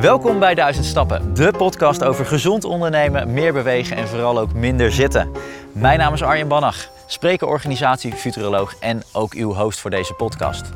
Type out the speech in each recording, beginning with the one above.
Welkom bij Duizend Stappen, de podcast over gezond ondernemen, meer bewegen en vooral ook minder zitten. Mijn naam is Arjen Bannach, spreker, organisatie, futuroloog en ook uw host voor deze podcast.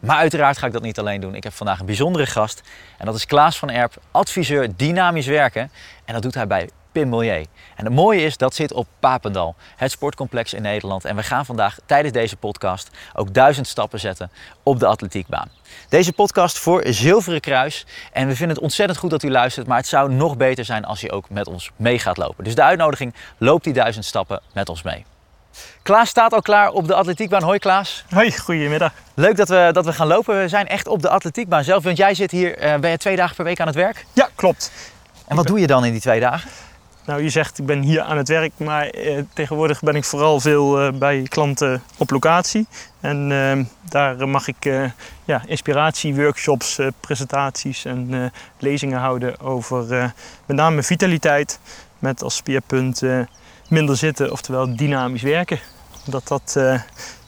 Maar uiteraard ga ik dat niet alleen doen. Ik heb vandaag een bijzondere gast en dat is Klaas van Erp, adviseur dynamisch werken. En dat doet hij bij Pim Milieu. En het mooie is, dat zit op Papendal, het sportcomplex in Nederland. En we gaan vandaag tijdens deze podcast ook duizend stappen zetten op de atletiekbaan. Deze podcast voor Zilveren Kruis. En we vinden het ontzettend goed dat u luistert, maar het zou nog beter zijn als u ook met ons mee gaat lopen. Dus de uitnodiging, loop die duizend stappen met ons mee. Klaas staat al klaar op de atletiekbaan. Hoi Klaas. Hoi, goedemiddag. Leuk dat we, dat we gaan lopen. We zijn echt op de atletiekbaan zelf. Want jij zit hier, uh, ben je twee dagen per week aan het werk? Ja, klopt. En wat doe je dan in die twee dagen? Nou, je zegt ik ben hier aan het werk, maar eh, tegenwoordig ben ik vooral veel eh, bij klanten op locatie. En eh, daar mag ik eh, ja, inspiratieworkshops, eh, presentaties en lezingen houden over met name vitaliteit. Met als speerpunt minder zitten, oftewel dynamisch werken. Dat dat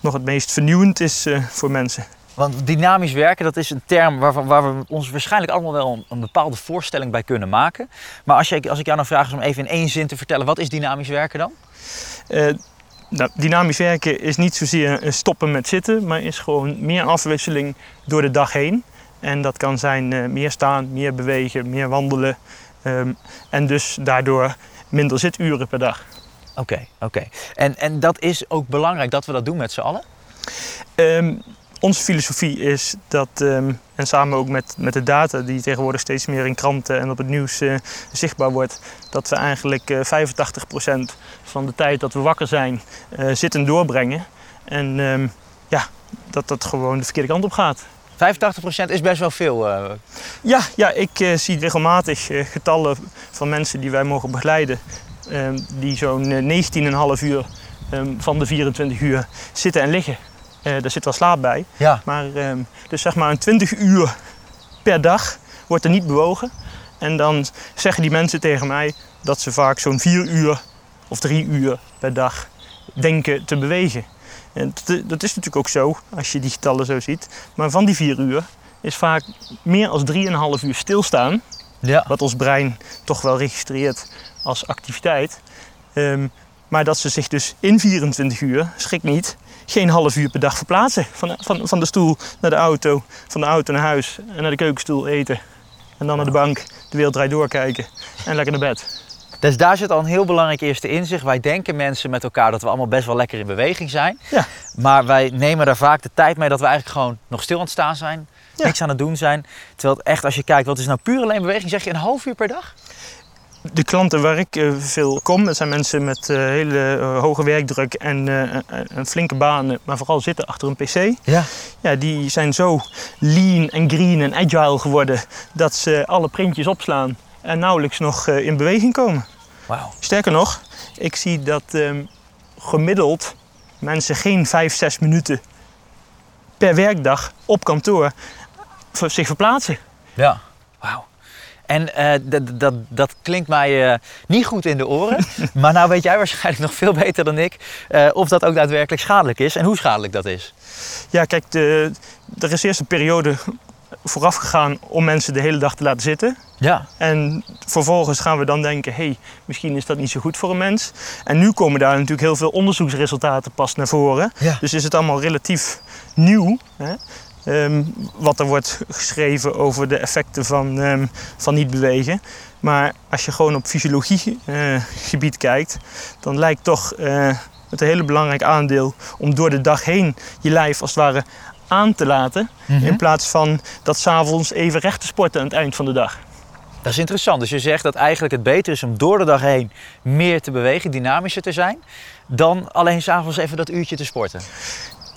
nog het meest vernieuwend is voor mensen. Want dynamisch werken, dat is een term waar, waar we ons waarschijnlijk allemaal wel een, een, bepaalde voorstelling bij kunnen maken. Maar als, je, als ik jou nou vraag om even in één zin te vertellen, wat is dynamisch werken dan? Uh, nou, dynamisch werken is niet zozeer stoppen met zitten, maar is gewoon meer afwisseling door de dag heen. En dat kan zijn uh, meer staan, meer bewegen, meer wandelen. Um, en dus daardoor minder zituren per dag. Oké, okay, oké. Okay. En, en dat is ook belangrijk dat we dat doen met z'n allen? Um, onze filosofie is dat, um, en samen ook met, met de data die tegenwoordig steeds meer in kranten en op het nieuws uh, zichtbaar wordt, dat we eigenlijk uh, 85% van de tijd dat we wakker zijn uh, zitten doorbrengen. En um, ja, dat dat gewoon de verkeerde kant op gaat. 85% is best wel veel. Uh... Ja, ja, ik uh, zie regelmatig uh, getallen van mensen die wij mogen begeleiden, ehm, die zo'n 19,5 uur um, van de 24 uur zitten en liggen. Uh, daar zit wel slaap bij. Ja. Maar um, dus zeg maar een 20 uur per dag wordt er niet bewogen. En dan zeggen die mensen tegen mij dat ze vaak zo'n 4 uur of 3 uur per dag denken te bewegen. En dat is natuurlijk ook zo als je die getallen zo ziet. Maar van die 4 uur is vaak meer dan 3,5 uur stilstaan. Ja. Wat ons brein toch wel registreert als activiteit. Um, maar dat ze zich dus in 24 uur, schrik niet, geen half uur per dag verplaatsen. Van, van, van de stoel naar de auto, van de auto naar huis en naar de keukenstoel eten. En dan naar de bank, de wereld draait doorkijken en lekker naar bed. Dus daar zit al een heel belangrijk eerste inzicht. Wij denken mensen met elkaar dat we allemaal best wel lekker in beweging zijn. Ja. Maar wij nemen daar vaak de tijd mee dat we eigenlijk gewoon nog stil aan het staan zijn. Ja. Niks aan het doen zijn. Terwijl echt, als je kijkt, wat is nou puur alleen beweging? Zeg je een half uur per dag? De klanten waar ik uh, veel kom, dat zijn mensen met uh, hele uh, hoge werkdruk en een flinke baan, maar vooral zitten achter een pc. Ja. Ja, die zijn zo lean en green en agile geworden dat ze alle printjes opslaan en nauwelijks nog in beweging komen. Wauw. Sterker nog, ik zie dat um, gemiddeld mensen geen 5, 6 minuten per werkdag op kantoor zich verplaatsen. Ja, wauw. En uh, dat, dat klinkt mij uh, niet goed in de oren. maar nou weet jij waarschijnlijk nog veel beter dan ik uh, of dat ook daadwerkelijk schadelijk is en hoe schadelijk dat is. Ja, kijk, de, er is eerst een periode vooraf gegaan om mensen de hele dag te laten zitten. Ja. En vervolgens gaan we dan denken, hé, hey, misschien is dat niet zo goed voor een mens. En nu komen daar natuurlijk heel veel onderzoeksresultaten pas naar voren. Ja. Dus is het allemaal relatief nieuw. Hè? Um, wat er wordt geschreven over de effecten van, um, van niet bewegen. Maar als je gewoon op fysiologiegebied uh, kijkt, dan lijkt toch uh, het een hele belangrijk aandeel om door de dag heen je lijf als het ware aan te laten. Mhm. Mm -hmm. In plaats van dat s'avonds even recht te sporten aan het eind van de dag. Dat is interessant. Dus je zegt dat eigenlijk het beter is om door de dag heen meer te bewegen, dynamischer te zijn, dan alleen s'avonds even dat uurtje te sporten.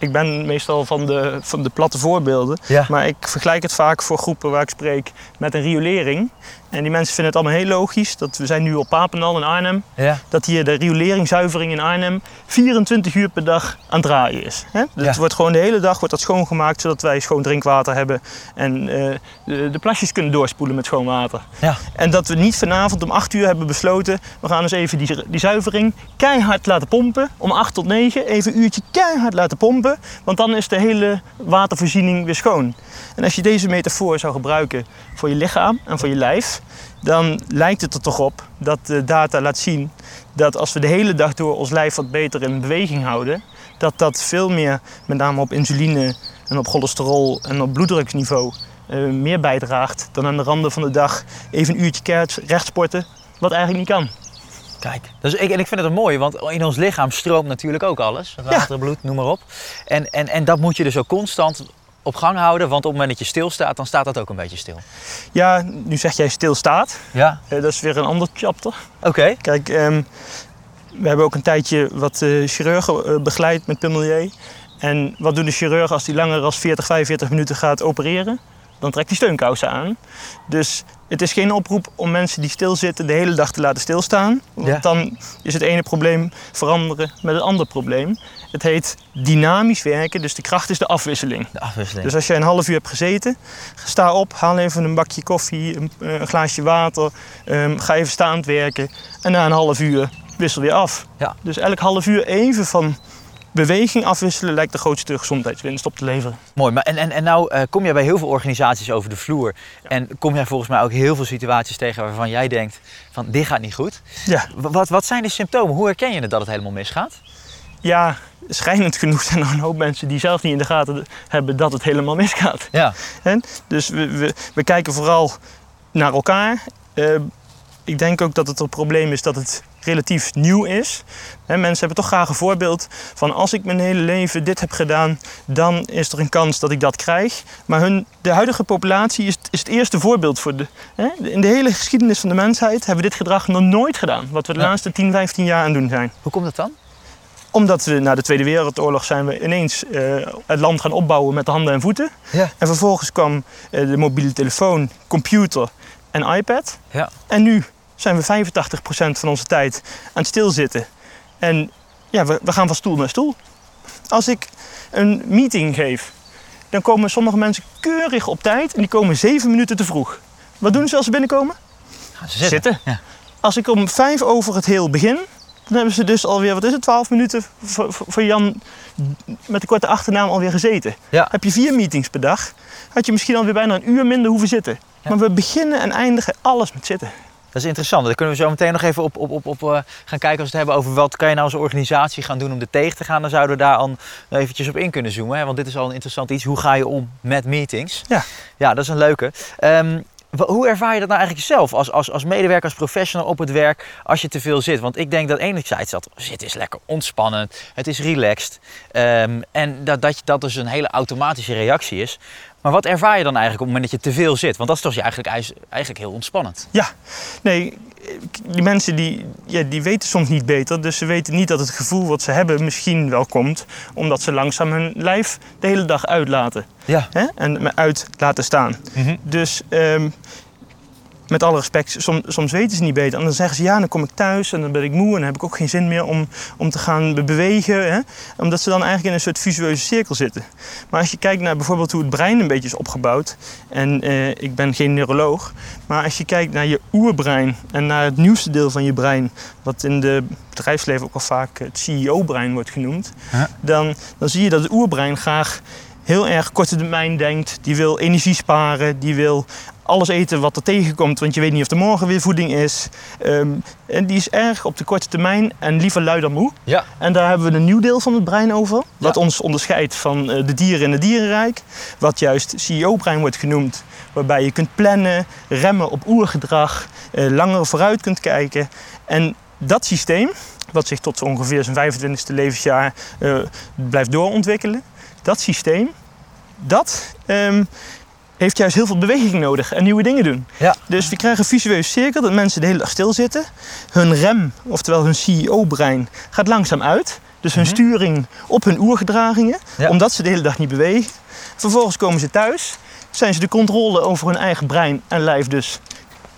Ik ben meestal van de, van de platte voorbeelden. Ja. Maar ik vergelijk het vaak voor groepen waar ik spreek met een riolering. En die mensen vinden het allemaal heel logisch. Dat we zijn nu op Papendal in Arnhem. Ja. Dat hier de rioleringszuivering in Arnhem 24 uur per dag aan het draaien is. Hè? Dus Ja. het wordt gewoon de hele dag wordt dat schoongemaakt. Zodat wij schoon drinkwater hebben. En eh, de, de plasjes kunnen doorspoelen met schoon water. Ja. En dat we niet vanavond om 8 uur hebben besloten. We gaan eens even die, die zuivering keihard laten pompen. Om 8 tot 9 even een uurtje keihard laten pompen. Want dan is de hele watervoorziening weer schoon. En als je deze metafoor zou gebruiken voor je lichaam en voor je lijf, dan lijkt het er toch op dat de data laat zien dat als we de hele dag door ons lijf wat beter in beweging houden, dat dat veel meer, met name op insuline en op cholesterol en op bloeddruksniveau, uh, meer bijdraagt dan aan de randen van de dag even een uurtje rechtsporten, wat eigenlijk niet kan. Kijk, dus ik, en ik vind het een mooi, want in ons lichaam stroomt natuurlijk ook alles. Water, bloed, noem maar op. En, en, en dat moet je dus ook constant op gang houden, want op het moment dat je stilstaat, dan staat dat ook een beetje stil. Ja, nu zeg jij stilstaat. Ja. Uh, dat is weer een ander chapter. Oké. Kijk, um, we hebben ook een tijdje wat uh, chirurgen uh, begeleid met Pimelier. En wat doen de chirurgen als die langer dan 40, 45 minuten gaat opereren? Dan trekt hij steunkousen aan. Dus het is geen oproep om mensen die stilzitten de hele dag te laten stilstaan. Want Ja. dan is het ene probleem veranderen met het andere probleem. Het heet dynamisch werken, dus de kracht is de afwisseling. De afwisseling. Dus als je een half uur hebt gezeten, sta op, haal even een bakje koffie, een, eh, een glaasje water, ehm, ga even staand werken en na een half uur wissel weer af. Ja. Dus elk half uur even van beweging afwisselen lijkt de grootste gezondheidswinst op te leveren. Mooi, maar en, en, en nou eh, kom jij bij heel veel organisaties over de vloer. En kom jij volgens mij ook heel veel situaties tegen waarvan jij denkt van dit gaat niet goed. Ja, Wat, wat zijn de symptomen? Hoe herken je het dat het helemaal misgaat? ja schijnend genoeg zijn er een hoop mensen die zelf niet in de gaten hebben dat het helemaal misgaat. Ja. Hè? Dus we, we, we kijken vooral naar elkaar. Eh, ik denk ook dat het een probleem is dat het relatief nieuw is. Hè, mensen hebben toch graag een voorbeeld van als ik mijn hele leven dit heb gedaan, dan is er een kans dat ik dat krijg. Maar hun, de huidige populatie is, is het eerste voorbeeld voor de. Hè? In de hele geschiedenis van de mensheid hebben we dit gedrag nog nooit gedaan. Wat we de Ja. laatste 10, 15 jaar aan doen zijn Hoe komt dat dan? omdat we na de Tweede Wereldoorlog zijn we ineens eh, het land gaan opbouwen met de handen en voeten. Ja. En vervolgens kwam eh, de mobiele telefoon, computer en iPad. Ja. En nu zijn we 85% van onze tijd aan het stilzitten. En ja, we, we gaan van stoel naar stoel. Als ik een meeting geef, dan komen sommige mensen keurig op tijd en die komen zeven minuten te vroeg. Wat doen ze als ze binnenkomen? Gaan ze zitten? Zitten. Ja. Als ik om vijf over het heel begin, dan hebben ze dus alweer, wat is het, 12 minuten voor, voor voor Jan met de korte achternaam alweer gezeten. Ja. Heb je vier meetings per dag, had je misschien alweer bijna een uur minder hoeven zitten. Ja. Maar we beginnen en eindigen alles met zitten. Dat is interessant. Daar kunnen we zo meteen nog even op, op, op, op eh, gaan kijken als we het hebben over wat kan je nou als organisatie gaan doen om er tegen te gaan. Dan zouden we daar al eventjes op in kunnen zoomen. Hè? Want dit is al een interessant iets. Hoe ga je om met meetings? Ja. Ja, dat is een leuke. Ehm, hoe ervaar je dat nou eigenlijk zelf als, als, als medewerker, als professional op het werk als je te veel zit? Want ik denk dat enerzijds dat zitten is lekker ontspannend, het is relaxed. ehm, en dat, dat, dat dus een hele automatische reactie is. Maar wat ervaar je dan eigenlijk op het moment dat je te veel zit? Want dat is toch eigenlijk, eigenlijk heel ontspannend. Ja, nee, die mensen die, ja, die weten soms niet beter. Dus ze weten niet dat het gevoel wat ze hebben misschien wel komt. Omdat ze langzaam hun lijf de hele dag uitlaten. Ja. Hè? En uit laten staan. Dus ehm, met alle respect, soms, soms weten ze niet beter. En dan zeggen ze ja, dan kom ik thuis en dan ben ik moe en dan heb ik ook geen zin meer om, om te gaan be- bewegen. Hè? Omdat ze dan eigenlijk in een soort visueuze cirkel zitten. Maar als je kijkt naar bijvoorbeeld hoe het brein een beetje is opgebouwd. En eh, ik ben geen neuroloog. Maar als je kijkt naar je oerbrein en naar het nieuwste deel van je brein. Wat in de bedrijfsleven ook al vaak het CEO-brein wordt genoemd. Dan, dan zie je dat het oerbrein graag heel erg korte termijn denkt. Die wil energie sparen. Die wil alles eten wat er tegenkomt. Want je weet niet of er morgen weer voeding is. Ehm, en die is erg op de korte termijn en liever lui dan moe. Ja. En daar hebben we een nieuw deel van het brein over. Wat Ja. ons onderscheidt van eh, de dieren in het dierenrijk. Wat juist CEO-brein wordt genoemd. Waarbij je kunt plannen, remmen op oergedrag, eh, langer vooruit kunt kijken. En dat systeem, wat zich tot zo ongeveer zijn 25e levensjaar eh, blijft doorontwikkelen. Dat systeem, dat ehm, heeft juist heel veel beweging nodig en nieuwe dingen doen. Ja. Dus we krijgen een visueus cirkel dat mensen de hele dag stilzitten. Hun rem, oftewel hun CEO-brein, gaat langzaam uit. Dus hun Mhm. sturing op hun oergedragingen, Ja. omdat ze de hele dag niet bewegen. Vervolgens komen ze thuis, zijn ze de controle over hun eigen brein en lijf dus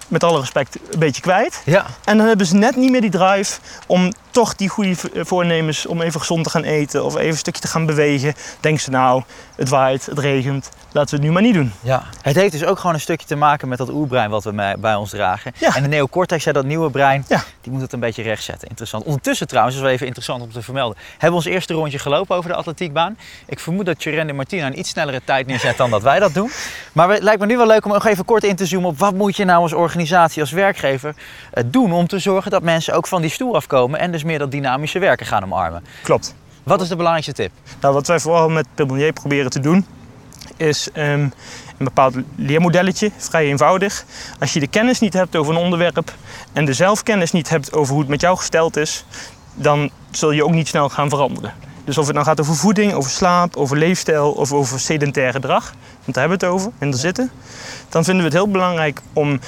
met alle respect een beetje kwijt. Ja. En dan hebben ze net niet meer die drive om toch die goede v- voornemens om even gezond te gaan eten of even een stukje te gaan bewegen, denken ze nou, het waait, het regent, laten we het nu maar niet doen. Ja. Het heeft dus ook gewoon een stukje te maken met dat oerbrein wat we bij ons dragen. Ja. En de neocortex, dat nieuwe brein, Ja. die moet het een beetje rechtzetten. Interessant. Ondertussen trouwens, dat is wel even interessant om te vermelden, hebben we ons eerste rondje gelopen over de atletiekbaan. Ik vermoed dat Jurend en Martina een iets snellere tijd neerzet dan dat wij dat doen. Maar het lijkt me nu wel leuk om nog even kort in te zoomen op wat moet je nou als organisatie, als werkgever eh, doen om te zorgen dat mensen ook van die stoel afkomen en dus meer dat dynamische werken gaan omarmen. Klopt. Wat is de belangrijkste tip? Nou, wat wij vooral met Pimelier proberen te doen, is ehm, een bepaald leermodelletje, vrij eenvoudig. Als je de kennis niet hebt over een onderwerp en de zelfkennis niet hebt over hoe het met jou gesteld is, dan zul je ook niet snel gaan veranderen. Dus of het nou gaat over voeding, over slaap, over leefstijl of over sedentair gedrag, want daar hebben we het over, en er zitten, dan vinden we het heel belangrijk om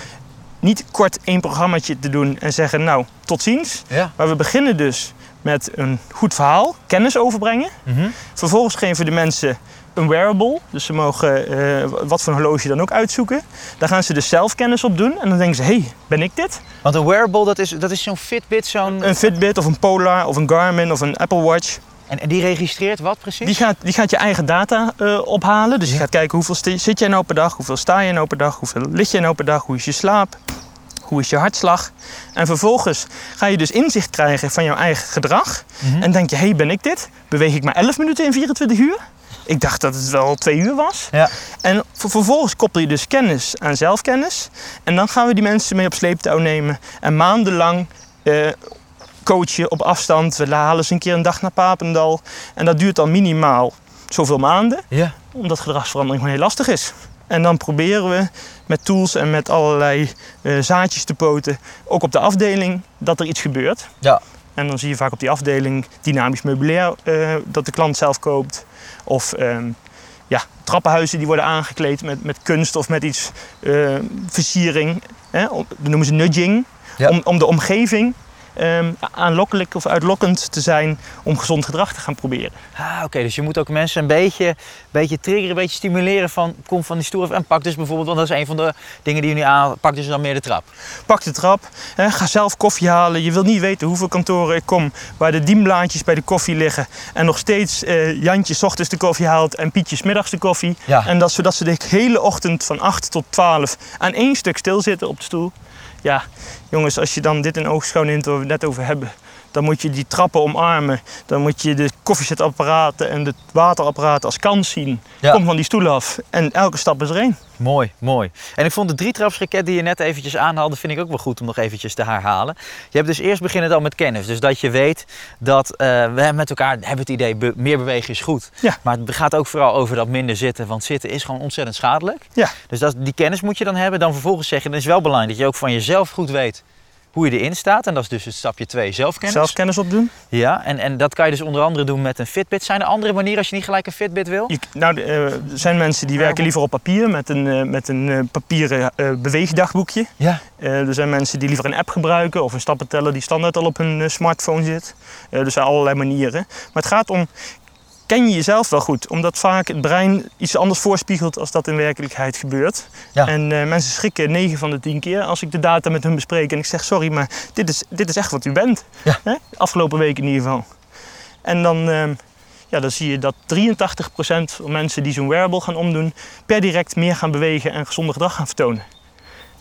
niet kort één programmaatje te doen en zeggen, nou, tot ziens. Ja. Maar we beginnen dus met een goed verhaal, kennis overbrengen. Vervolgens geven we de mensen een wearable. Dus ze mogen eh, wat voor een horloge dan ook uitzoeken. Daar gaan ze dus zelf kennis op doen. En dan denken ze, hé, hey, ben ik dit? Want een wearable, dat is, dat is zo'n Fitbit, zo'n... Een Fitbit of een Polar of een Garmin of een Apple Watch. En, en die registreert wat precies? Die gaat, die gaat je eigen data eh, ophalen. Dus je gaat kijken hoeveel zit jij nou per dag, hoeveel sta je nou per dag, hoeveel lig je nou per dag, hoe is je slaap, hoe is je hartslag. En vervolgens ga je dus inzicht krijgen van jouw eigen gedrag. Mhm. En denk je, hé, hey, ben ik dit? Beweeg ik maar 11 minuten in 24 uur? Ik dacht dat het wel twee uur was. Ja. En ver- vervolgens koppel je dus kennis aan zelfkennis. En dan gaan we die mensen mee op sleeptouw nemen. En maandenlang eh, coachen op afstand. We halen ze een keer een dag naar Papendal. En dat duurt dan minimaal zoveel maanden. Ja. Omdat gedragsverandering gewoon heel lastig is. En dan proberen we met tools en met allerlei eh, zaadjes te poten, ook op de afdeling, dat er iets gebeurt. Ja. En dan zie je vaak op die afdeling dynamisch meubilair eh, dat de klant zelf koopt. Of ehm, ja, trappenhuizen die worden aangekleed met, met kunst of met iets eh, versiering. Hè? Dat noemen ze nudging. Ja. Om, om de omgeving ehm, aanlokkelijk of uitlokkend te zijn om gezond gedrag te gaan proberen. Ah, oké. Dus je moet ook mensen een beetje, beetje triggeren, een beetje stimuleren van kom van die stoel af en pak dus bijvoorbeeld, want dat is een van de dingen die je nu aan, pak dus dan meer de trap. Pak de trap, hè, ga zelf koffie halen. Je wilt niet weten hoeveel kantoren ik kom waar de dienblaadjes bij de koffie liggen. En nog steeds eh, Jantje 's ochtends de koffie haalt en Pietje 's middags de koffie. Ja. En dat, zodat ze de hele ochtend van 8 tot 12 aan één stuk stilzitten op de stoel. Ja, jongens, als je dan dit in oogschouw neemt waar we het net over hebben. Dan moet je die trappen omarmen. Dan moet je de koffiezetapparaten en de waterapparaten als kans zien. Ja. Kom van die stoel af. En elke stap is er één. Mooi, mooi. En ik vond de drietrapsraket die je net eventjes aanhaalde, vind ik ook wel goed om nog eventjes te herhalen. Je hebt dus eerst beginnen al met kennis. Dus dat je weet dat eh, we met elkaar hebben het idee, be- meer bewegen is goed. Ja. Maar het gaat ook vooral over dat minder zitten, want zitten is gewoon ontzettend schadelijk. Ja. Dus dat, die kennis moet je dan hebben. Dan vervolgens zeggen, dan is wel belangrijk dat je ook van jezelf goed weet hoe je erin staat. En dat is dus het stapje 2, zelfkennis. Zelf kennis opdoen. Ja, en, en dat kan je dus onder andere doen met een Fitbit. Zijn er andere manieren als je niet gelijk een Fitbit wil? Je, nou, eh, er zijn mensen die werken liever op papier met een, eh, met een eh, papieren beweegdagboekje. Ja. Er zijn mensen die liever een app gebruiken of een stappenteller die standaard al op hun smartphone zit. Er zijn allerlei manieren. Maar het gaat om, ken je jezelf wel goed? Omdat vaak het brein iets anders voorspiegelt als dat in werkelijkheid gebeurt. Ja. En eh, mensen schrikken 9 van de 10 keer als ik de data met hun bespreek en ik zeg sorry, maar dit is, dit is echt wat u bent. Ja. Hè? Afgelopen week in ieder geval. En dan, ehm, ja, dan zie je dat 83% van mensen die zo'n wearable gaan omdoen, per direct meer gaan bewegen en gezonder gedrag gaan vertonen.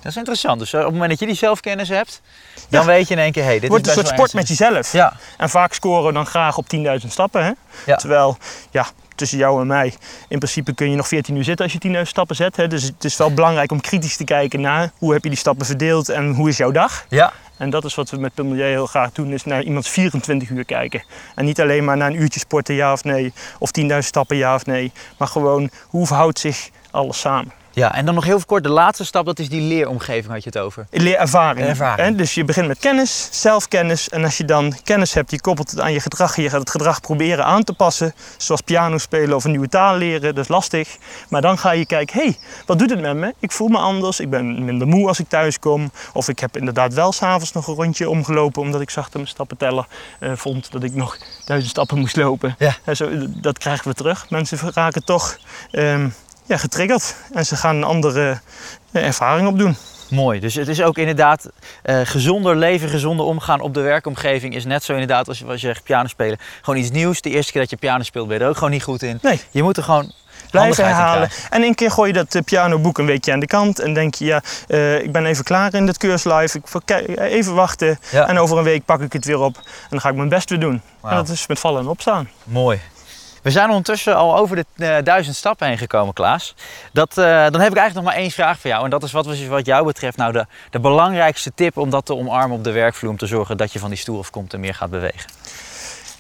Dat is interessant. Dus eh, op het moment dat je die zelfkennis hebt, dan Ja. weet je in één keer, hé, hey, dit wordt is een soort sport met jezelf. Ja, En vaak scoren we dan graag op 10.000 stappen. Hè? Ja. Terwijl, ja, tussen jou en mij, in principe kun je nog 14 uur zitten als je 10.000 stappen zet. Hè? Dus het is wel belangrijk om kritisch te kijken naar hoe heb je die stappen verdeeld en hoe is jouw dag. ja. En dat is wat we met Pumelier heel graag doen, is naar iemands 24 uur kijken. En niet alleen maar naar een uurtje sporten, ja of nee, of 10.000 stappen, ja of nee. Maar gewoon, hoe verhoudt zich alles samen? Ja, en dan nog heel kort, de laatste stap, dat is die leeromgeving, had je het over. Leerervaring. Ervaring. Hè? Dus je begint met kennis, zelfkennis. En als je dan kennis hebt, je koppelt het aan je gedrag. Je gaat het gedrag proberen aan te passen. Zoals piano spelen of een nieuwe taal leren. Dat is lastig. Maar dan ga je kijken, hé, hey, wat doet het met me? Ik voel me anders. Ik ben minder moe als ik thuis kom. Of ik heb inderdaad wel s'avonds nog een rondje omgelopen. Omdat ik zag dat mijn stappenteller eh, vond dat ik nog duizend stappen moest lopen. Ja. En zo, dat krijgen we terug. Mensen raken toch ehm, ja, getriggerd. En ze gaan een andere eh, ervaring opdoen. Mooi. Dus het is ook inderdaad eh, gezonder leven, gezonder omgaan op de werkomgeving. Is net zo inderdaad als je, als je zegt piano spelen. Gewoon iets nieuws. De eerste keer dat je piano speelt ben je er ook gewoon niet goed in. Nee. Je moet er gewoon Blijven herhalen. En een keer gooi je dat eh, pianoboek een weekje aan de kant. En denk je, ja, ik ben even klaar in dit keurslife. Ik even wachten. Ja. En over een week pak ik het weer op. En dan ga ik mijn best weer doen. En dat is met vallen en opstaan. Mooi. We zijn ondertussen al over de eh, duizend stappen heen gekomen, Klaas. Dat, eh, dan heb ik eigenlijk nog maar één vraag voor jou. En dat is wat, wat jou betreft nou de, de belangrijkste tip om dat te omarmen op de werkvloer. Om te zorgen dat je van die stoel afkomt en meer gaat bewegen.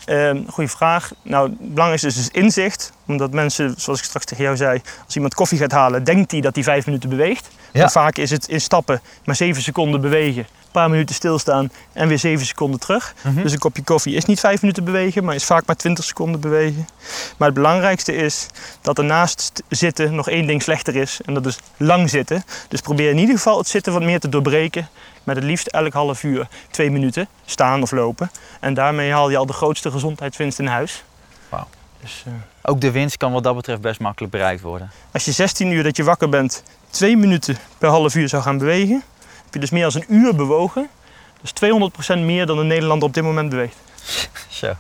Ehm goeie vraag. Nou, het belangrijkste is dus inzicht. Omdat mensen, zoals ik straks tegen jou zei, als iemand koffie gaat halen, denkt hij dat hij vijf minuten beweegt. Ja. Maar vaak is het in stappen maar zeven seconden bewegen, een paar minuten stilstaan en weer zeven seconden terug. Mhm. Dus een kopje koffie is niet vijf minuten bewegen, maar is vaak maar 20 seconden bewegen. Maar het belangrijkste is dat er naast st- zitten nog één ding slechter is. En dat is lang zitten. Dus probeer in ieder geval het zitten wat meer te doorbreken. Met het liefst elk half uur twee minuten staan of lopen. En daarmee haal je al de grootste gezondheidswinst in huis. Wauw. Dus, eh, Ook de winst kan wat dat betreft best makkelijk bereikt worden. als je 16 uur dat je wakker bent, twee minuten per half uur zou gaan bewegen, heb je dus meer dan een uur bewogen. Dat is 200% meer dan een Nederlander op dit moment beweegt. Zo.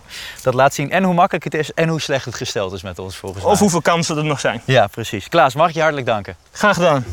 Dat laat zien en hoe makkelijk het is en hoe slecht het gesteld is met ons volgens mij. Of hoeveel kansen er nog zijn. Ja, precies. Klaas, mag ik je hartelijk danken. Graag gedaan.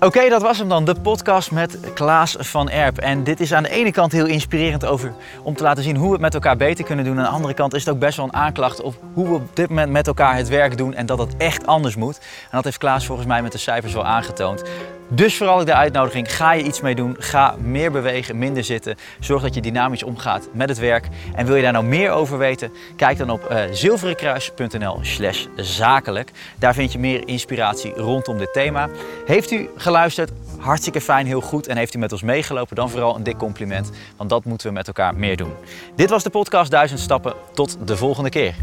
Oké, dat was hem dan. De podcast met Klaas van Erp. En dit is aan de ene kant heel inspirerend over om te laten zien hoe we het met elkaar beter kunnen doen. Aan de andere kant is het ook best wel een aanklacht op hoe we op dit moment met elkaar het werk doen en dat het echt anders moet. En dat heeft Klaas volgens mij met de cijfers wel aangetoond. Dus vooral de uitnodiging, ga je iets mee doen. Ga meer bewegen, minder zitten. Zorg dat je dynamisch omgaat met het werk. En wil je daar nou meer over weten? Kijk dan op eh zilverenkruis.nl slash zakelijk. Daar vind je meer inspiratie rondom dit thema. Heeft u geluisterd? Hartstikke fijn, heel goed. En heeft u met ons meegelopen? Dan vooral een dik compliment. Want dat moeten we met elkaar meer doen. Dit was de podcast 1000 stappen. Tot de volgende keer.